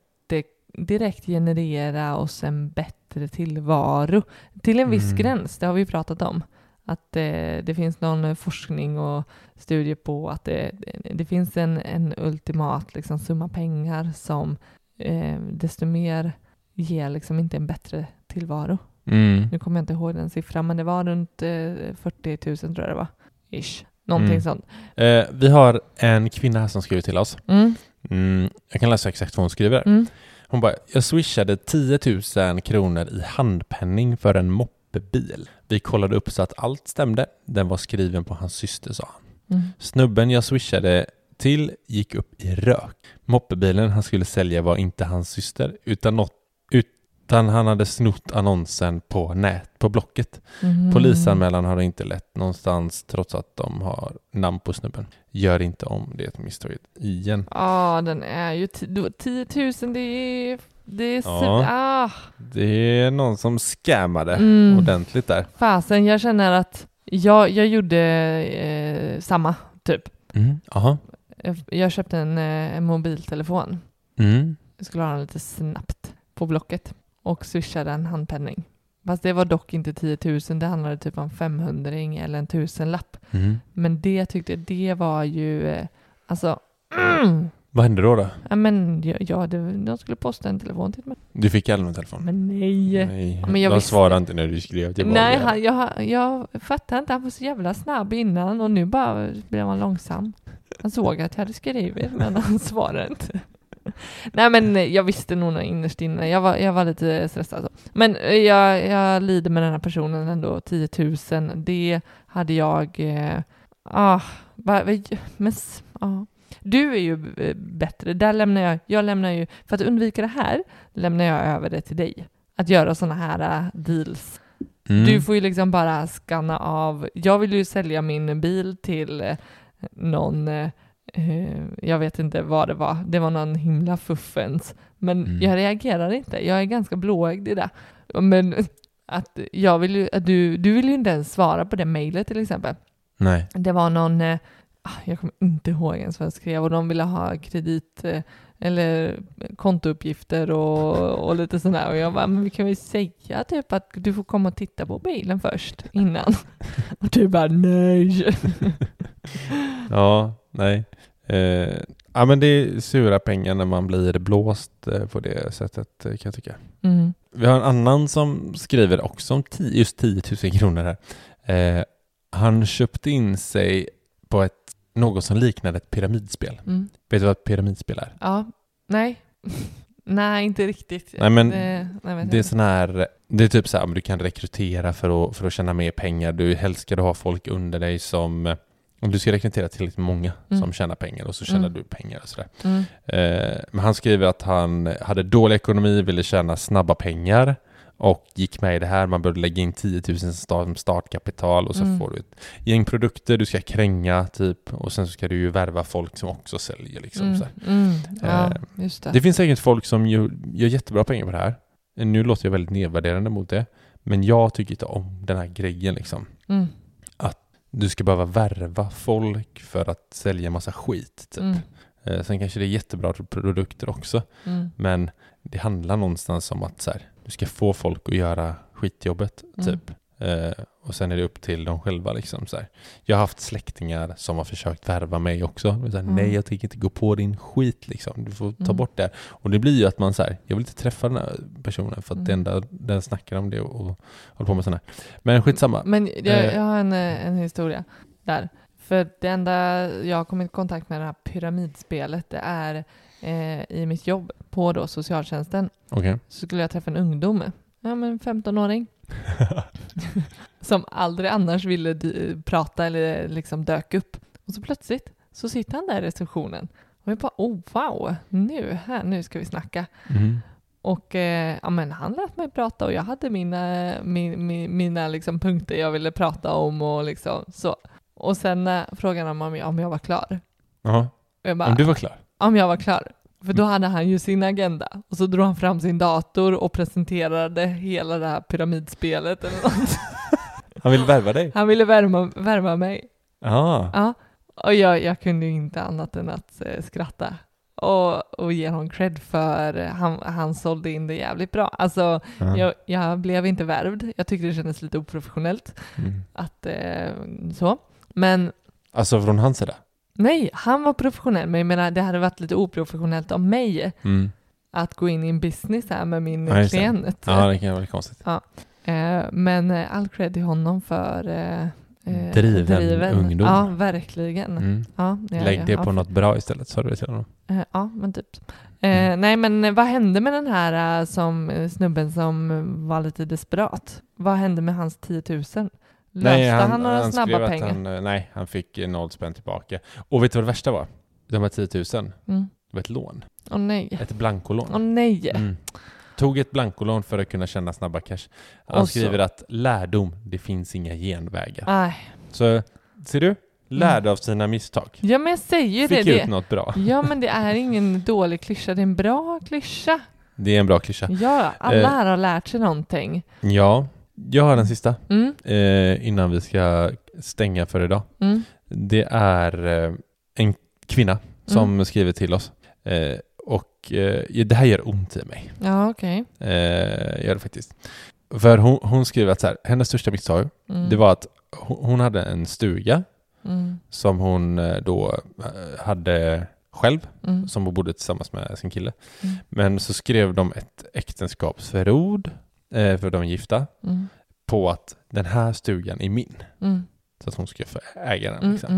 direkt generera oss en bättre tillvaro till en viss Mm. gräns, det har vi pratat om. Att eh, det finns någon forskning och studie på att det, det finns en, en ultimat liksom, summa pengar som eh, desto mer ger liksom inte en bättre tillvaro. Mm. Nu kommer jag inte ihåg den siffran, men det var runt eh, 40 000 tror jag det var. Ish. Någonting Mm. sånt. Eh, vi har en kvinna här som skriver till oss. Mm. Mm, jag kan läsa exakt vad hon skriver. Mm. Hon bara, jag swishade 10 000 kronor i handpenning för en moppebil. Vi kollade upp så att allt stämde. Den var skriven på hans syster sa han. Mm. Snubben jag swishade till gick upp i rök. Moppebilen han skulle sälja var inte hans syster utan, något, utan han hade snott annonsen på nät på Blocket. Mhm. Polisanmälan har inte lett någonstans trots att de har namn på snubben. Gör inte om det misstaget igen. Ja, den är ju ti- då- 10 000, det är... Det är Ja. ah, Det är någon som scammade Mm. ordentligt där. fasen, jag känner att jag, jag gjorde eh, samma, typ. Mm. Aha. Jag- Jag köpte en, eh, en mobiltelefon. Mm. Jag skulle ha den lite snabbt på Blocket och swishade en handpenning. Fast det var dock inte 10 000, det handlade typ om 500 eller en tusenlapp. Mm. Men det tyckte det var ju, eh, alltså, mm, [clears throat] Vad hände då? då? ja men ja, ja det, de skulle posta en telefon till mig. Du fick aldrig någon telefon? Men nej. Nej, Ja, men jag de visste- svarade inte när du skrev till Nej, han, jag, jag fattar inte, han var så jävla snabb innan och nu bara blev han långsam. Han såg att jag hade skrivit men han svarade inte. Nej men jag visste nog innerst inne, jag var, jag var lite stressad. Så. Men eh, jag, jag lider med den här personen ändå, 10 000, det hade jag... Eh, ah, va, men, ah. Du är ju eh, bättre, där lämnar jag, jag lämnar ju, för att undvika det här, lämnar jag över det till dig. Att göra sådana här eh, deals. Mm. Du får ju liksom bara skanna av. Jag vill ju sälja min bil till eh, någon, eh, jag vet inte vad det var, det var någon himla fuffens. Men Mm. jag reagerar inte, jag är ganska blåögd i det. Men att jag vill ju, att du, du vill ju inte ens svara på det mejlet till exempel. Nej. Det var någon, jag kommer inte ihåg ens vad jag skrev, och de ville ha kredit, eh, eller kontouppgifter och, och lite sådär. Och jag bara, men vi kan väl säga typ att du får komma och titta på bilen först innan. [laughs] Och du bara, nej. [laughs] Ja, nej. Eh, ja, men det är sura pengar när man blir blåst eh, på det sättet eh, kan jag tycka. Mm. Vi har en annan som skriver också om 10, just 10 000 kronor här. Eh, han köpte in sig på ett, något som liknade ett pyramidspel. Mm. Vet du vad ett pyramidspel är? Ja, nej. [laughs] nej, inte riktigt. Nej, men det, nej, Det är sån här, det är typ så här, du kan rekrytera för att, för att tjäna mer pengar. Du helst ska du ha folk under dig som, om du ska rekrytera tillräckligt många Mm. som tjänar pengar och så tjänar Mm. du pengar och sådär. Mm. Eh, men han skriver att han hade dålig ekonomi, ville tjäna snabba pengar och gick med i det här. Man började lägga in 10 000 som startkapital och så Mm. får du ett gäng produkter du ska kränga typ och sen så ska du ju värva folk som också säljer liksom. Mm. Mm. Ja, Eh, det. Det finns säkert folk som gör, gör jättebra pengar på det här. Nu låter jag väldigt nedvärderande mot det. Men jag tycker inte om den här grejen liksom. Mm. Du ska behöva värva folk för att sälja massa skit. Typ. Mm. Eh, sen kanske det är jättebra produkter också. Mm. Men det handlar någonstans om att så här, du ska få folk att göra skitjobbet. Mm. Typ. Eh, och sen är det upp till dem själva. Liksom, så här. Jag har haft släktingar som har försökt värva mig också. Här, Mm. Nej, jag tänker inte gå på din skit. Liksom. Du får ta Mm. bort det. Och det blir ju att man så här, jag vill inte träffa den här personen för att det Mm. enda den snackar om det och, och håller på med sådana här. Men skitsamma. Men jag, Eh. jag har en, eh, en historia där. För det enda jag har kommit i kontakt med det här pyramidspelet, det är eh, i mitt jobb på då socialtjänsten. Okej. Så skulle jag träffa en ungdom, ja men 15-åring, [laughs] som aldrig annars ville prata eller liksom dök upp. Och så plötsligt så sitter han där i receptionen. Och jag bara, oh wow, nu, här, nu ska vi snacka. Mm. Och eh, ja, men han lät mig prata och jag hade mina, min, min, mina liksom punkter jag ville prata om och liksom så. Och sen eh, frågade han om jag, om jag var klar. Bara, Om du var klar? om jag var klar. För då hade han ju sin agenda. Och så drog han fram sin dator och presenterade hela det här pyramidspelet. Eller något. [laughs] Han vill värva dig? Han ville värma, värma mig. Ja. Ja. Och jag, jag kunde ju inte annat än att eh, skratta. Och, och ge honom cred för han, han sålde in det jävligt bra. Alltså, Ja. jag, jag blev inte värvd. Jag tyckte det kändes lite oprofessionellt. Mm. Att, eh, så. Men Alltså från hans sida? Nej, han var professionell. Men jag menar, det hade varit lite oprofessionellt av mig Mm. att gå in i en business här med min Ja, klient. Ja, det kan vara konstigt. Eh, men eh, all cred till honom för eh, eh, Driven ungdom. Ja, verkligen. Mm. Ja, ja, Lägg ja, det ja. på något bra istället, sa du det till honom? Eh, ja, men typ. Mm. Nej, men vad hände med den här som, snubben som var lite desperat? Vad hände med hans 10 000? Löste han, några snabba skrev att pengar? Han, eh, nej, han fick eh, noll spänn tillbaka. Och vet du vad det värsta var? De här 10 000, det Mm. var ett lån. Åh nej. Ett blankolån. Åh nej. Mm. Tog ett blankolån för att kunna tjäna snabba cash. Han Och så- skriver att lärdom, det finns inga genvägar. Aj. Så, ser du? Lärde av sina misstag. Ja, men jag säger ju Fick det. ut det. något bra. Ja, men det är ingen dålig klyscha. Det är en bra klyscha. Det är en bra klyscha. Ja, alla Eh. här har lärt sig någonting. Ja, jag har den sista Mm, eh, innan vi ska stänga för idag. mm, Det är eh, en kvinna som Mm. skriver till oss. Eh, och eh, det här gör ont i mig. ja, okej. Eh, gör det faktiskt. För hon, hon skriver att så här, hennes största misstag, Mm, det var att hon, hade en stuga mm, som hon eh, då hade själv, mm, som hon bodde tillsammans med sin kille. Men så skrev de ett äktenskapsförord, för de är gifta, mm, på att den här stugan är min. mm, Så att hon ska få äga den. mm, Liksom.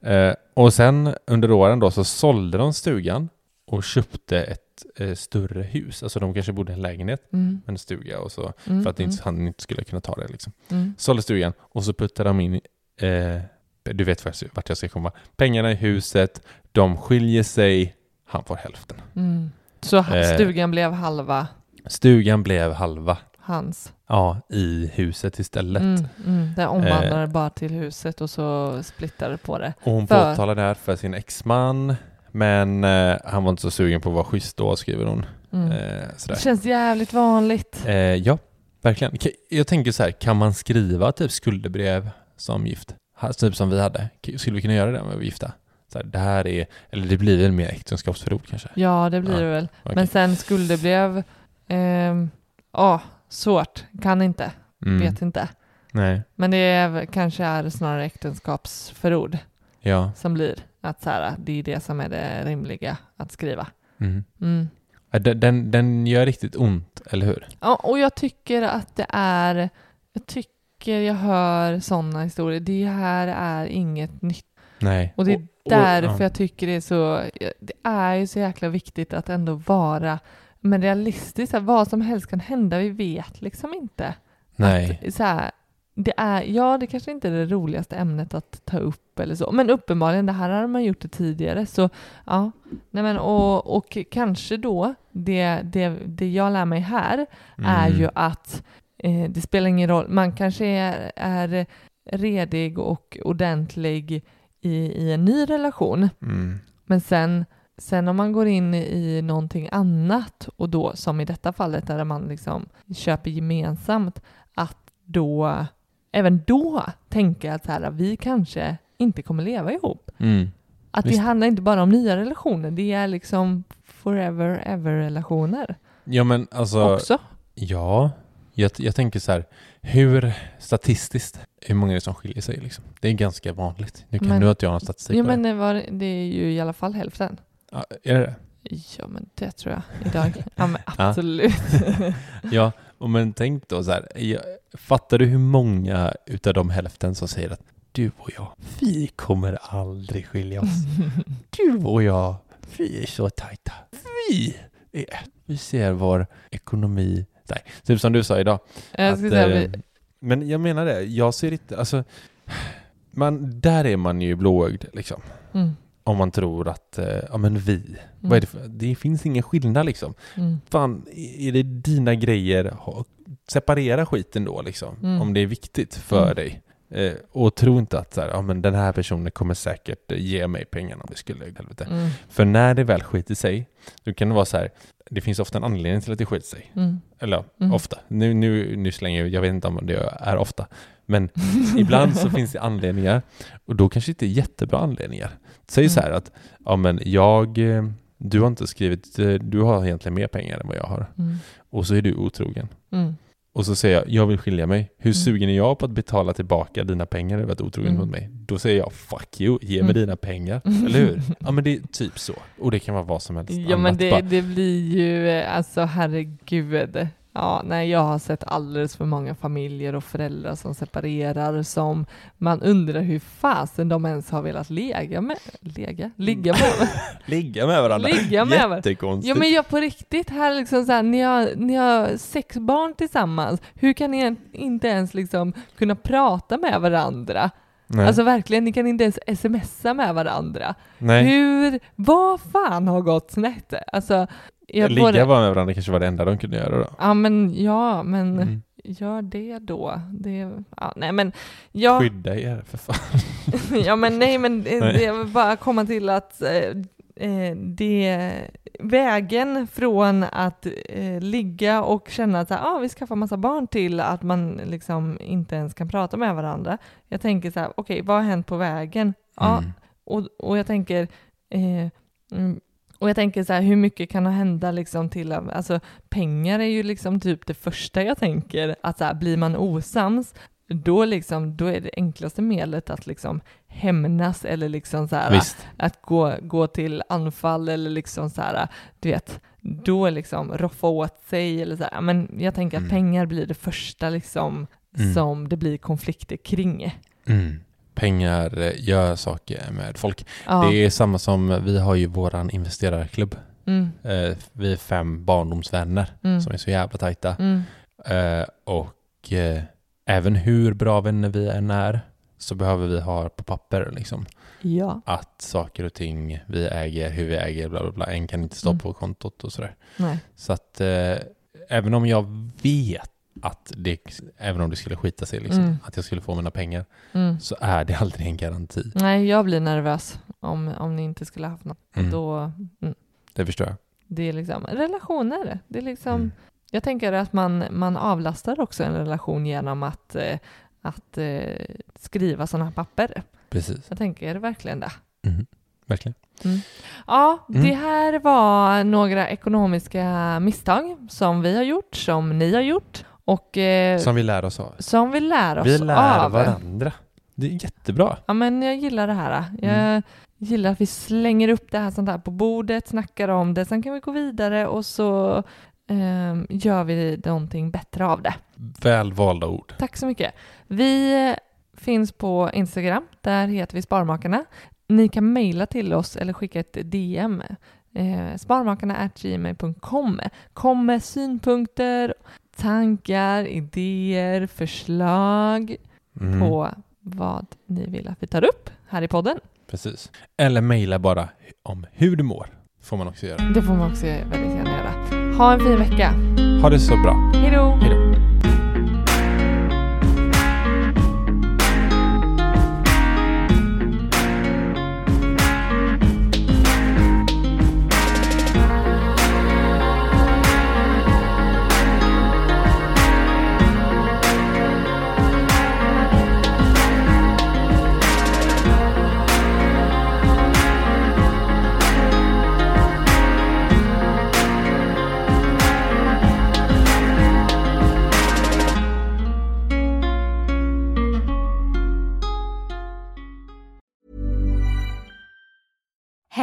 mm. Eh, och sen under åren då så sålde de stugan och köpte ett eh, större hus. Alltså de kanske bodde i en lägenhet, Mm, en stuga och så. mm, För att mm, inte, han inte skulle kunna ta det liksom. mm. Sålde stugan och så puttade de in, eh, du vet vart jag- ska komma, pengarna i huset, de skiljer sig, han får hälften. Mm. Så Eh. stugan blev halva Stugan blev halva, hans. ja, i huset istället. Mm, mm. Det Eh. omvandlade bara till huset och så splittade på det. Och hon För- påtalar det här för sin exman, men eh, han var inte så sugen på att vara schysst då, skriver hon. Mm. Eh. Det känns jävligt vanligt. Eh, ja, verkligen. Jag tänker så här, kan man skriva typ skuldebrev som gift? Typ som vi hade. Skulle vi kunna göra det om vi var gifta? så här, det här är, eller det blir väl mer äktenskapsförord kanske? Ja, det blir Ja, det väl. okej. Men sen skuldebrev, ehm, ja, svårt. Kan inte, Mm. vet inte. Nej, Men det är, kanske är snarare äktenskapsförord ja. som blir att så här, det är det som är det rimliga att skriva. Mm. Mm. Den, den gör riktigt ont, eller hur? Ja, och jag tycker att det är, jag tycker jag hör sådana historier. Det här är inget nytt. Nej. Och det är Och- därför ja. jag tycker det är så, det är ju så jäkla viktigt att ändå vara men realistiskt, vad som helst kan hända, vi vet liksom inte. Nej. Att, så här, det är, ja, det kanske inte är det roligaste ämnet att ta upp eller så, men uppenbarligen, det här har man gjort det tidigare, så ja, nej men och, och kanske då, det, det, det jag lär mig här är Mm. ju att eh, det spelar ingen roll, man kanske är, är redig och ordentlig i, i en ny relation, Mm. men sen, sen om man går in i någonting annat och då som i detta fallet där man liksom köper gemensamt att då även då tänka att så här, vi kanske inte kommer leva ihop. Mm. Att Visst. det handlar inte bara om nya relationer, det är liksom forever ever relationer Ja men alltså, också. ja. Jag, jag tänker så här, hur statistiskt, hur många är det som skiljer sig liksom? Det är ganska vanligt. Nu kan Men- du att jag har någon statistik på men det, var, det är ju i alla fall hälften. Ja, är det det? Ja men det tror jag idag. [laughs] Ja men absolut. [laughs] Ja, och men tänk då så här, jag, fattar du hur många utav de hälften som säger att du och jag, vi kommer aldrig skilja oss. [laughs] Du och jag, vi är så tajta. Vi är ett. Vi ser vår ekonomi, nej, typ som du sa idag. jag att, säga, eh, vi, Men jag menar det, jag ser inte, alltså, man, där är man ju blåögd liksom. mm, Om man tror att, eh, ja men vi, vad är det för, det finns ingen skillnad liksom. mm, Fan, är det dina grejer, separera skiten då liksom. Mm. Om det är viktigt för Mm. dig. Eh, och tro inte att så här, ja, men den här personen kommer säkert eh, ge mig pengarna om det skulle helvete. mm, För när det väl skiter sig, då kan det vara så här, det finns ofta en anledning till att det skiter sig. mm, Eller Mm. ofta. Nu, nu, nu slänger jag, jag vet inte om det är ofta. Men [laughs] ibland så finns det anledningar och då kanske inte är jättebra anledningar. Säg så Mm. här att, ja men jag, eh, du har inte skrivit, eh, du har egentligen mer pengar än vad jag har. mm, Och så är du otrogen. mm, Och så säger jag, jag vill skilja mig. Hur Mm. sugen är jag på att betala tillbaka dina pengar över att du otrogen Mm. mot mig? Då säger jag, fuck you, ge mig Mm. dina pengar. [laughs] Eller hur? Ja men det är typ så. Och det kan vara vad som helst Ja men annat. det, Bara, det blir ju, eh, alltså herregud. Ja, nej, jag har sett alldeles för många familjer och föräldrar som separerar som man undrar hur fasen de ens har velat lega med, lega? Ligga med? [laughs] Ligga med varandra. Ligga med. Jättekonstigt. Ja men jag på riktigt, här liksom så här, ni, har, ni har sex barn tillsammans, hur kan ni inte ens liksom kunna prata med varandra? Nej. Alltså verkligen, ni kan inte ens smsa med varandra. Nej. Hur, vad fan har gått snett? Alltså, jag Ligga både- var med varandra kanske var det enda de kunde göra då. Ja men ja, men Mm. gör det då. Det, ja, nej men, ja, Skydda er för fan. [laughs] ja men nej men Nej. det vill bara komma till att eh, det, vägen från att eh, ligga och känna att så här, ah, vi skaffar massa barn till att man liksom inte ens kan prata med varandra. Jag tänker så här, okej vad har hänt på vägen? Ja, Mm. och, och jag tänker eh, mm, och jag tänker så här, hur mycket kan hända liksom till, alltså pengar är ju liksom typ det första jag tänker, att så här, blir man osams, då liksom, då är det enklaste medlet att liksom hämnas eller liksom så här, att gå, gå till anfall eller liksom så här, du vet, då liksom roffa åt sig eller så här. Men jag tänker att Mm. pengar blir det första liksom Mm. som det blir konflikter kring. Mm. Pengar eh, gör saker med folk. Ja. Det är samma som, vi har ju våran investerarklubb. Mm, Eh, vi är fem barndomsvänner mm, som är så jävla tajta. mm, Eh, och även hur bra vänner vi än är så behöver vi ha på papper liksom. ja, Att saker och ting vi äger, hur vi äger, bla bla bla. En kan inte stå Mm. på kontot och sådär. nej. Så att eh, även om jag vet att det, även om det skulle skita sig liksom, Mm. att jag skulle få mina pengar, Mm. så är det aldrig en garanti. Nej, jag blir nervös om, om ni inte skulle haft något. Mm. Då, mm, Det förstår jag. det är liksom relationer. Det är liksom, Mm. Jag tänker att man, man avlastar också en relation genom att, eh, att eh, skriva sådana papper. Precis. Jag tänker verkligen det. Mm. Verkligen. Ja, Mm. det här var några ekonomiska misstag som vi har gjort, som ni har gjort och eh, Som vi lär oss av. som vi lär oss Vi lär av. varandra. Det är jättebra. Ja, men jag gillar det här. Jag Mm. gillar att vi slänger upp det här sånt här på bordet, snackar om det, sen kan vi gå vidare och så ehm, gör vi någonting bättre av det. Väl valda ord. Tack så mycket. Vi eh, finns på Instagram, där heter vi Sparmakarna. Ni kan mejla till oss eller skicka ett DM. Eh, sparmakarna.gmail.com Kom med synpunkter, tankar, idéer, förslag Mm. på vad ni vill att vi tar upp här i podden. Precis. Eller mejla bara om hur du mår. Får man också göra. Det får man också väldigt gärna göra. Ha en fin vecka. Ha det så bra. Hej då!